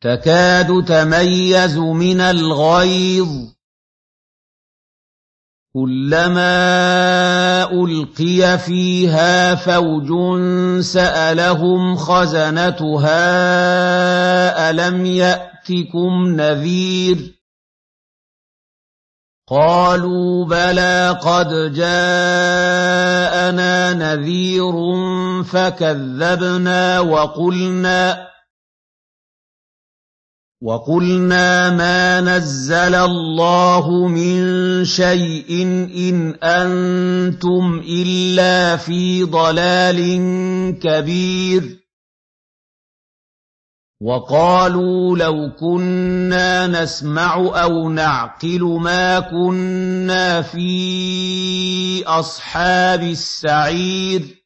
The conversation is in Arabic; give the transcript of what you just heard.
تكاد تميز من الغيظ. كلما ألقي فيها فوج سألهم خزنتها ألم يأتكم نذير؟ قالوا بلى قد جاءنا نذير فكذبنا وقلنا وَقُلْنَا مَا نَزَّلَ اللَّهُ مِن شَيْءٍ إِنْ أَنتُمْ إِلَّا فِي ضَلَالٍ كَبِيرٍ وَقَالُوا لَوْ كُنَّا نَسْمَعُ أَوْ نَعْقِلُ مَا كُنَّا فِي أَصْحَابِ السَّعِيرِ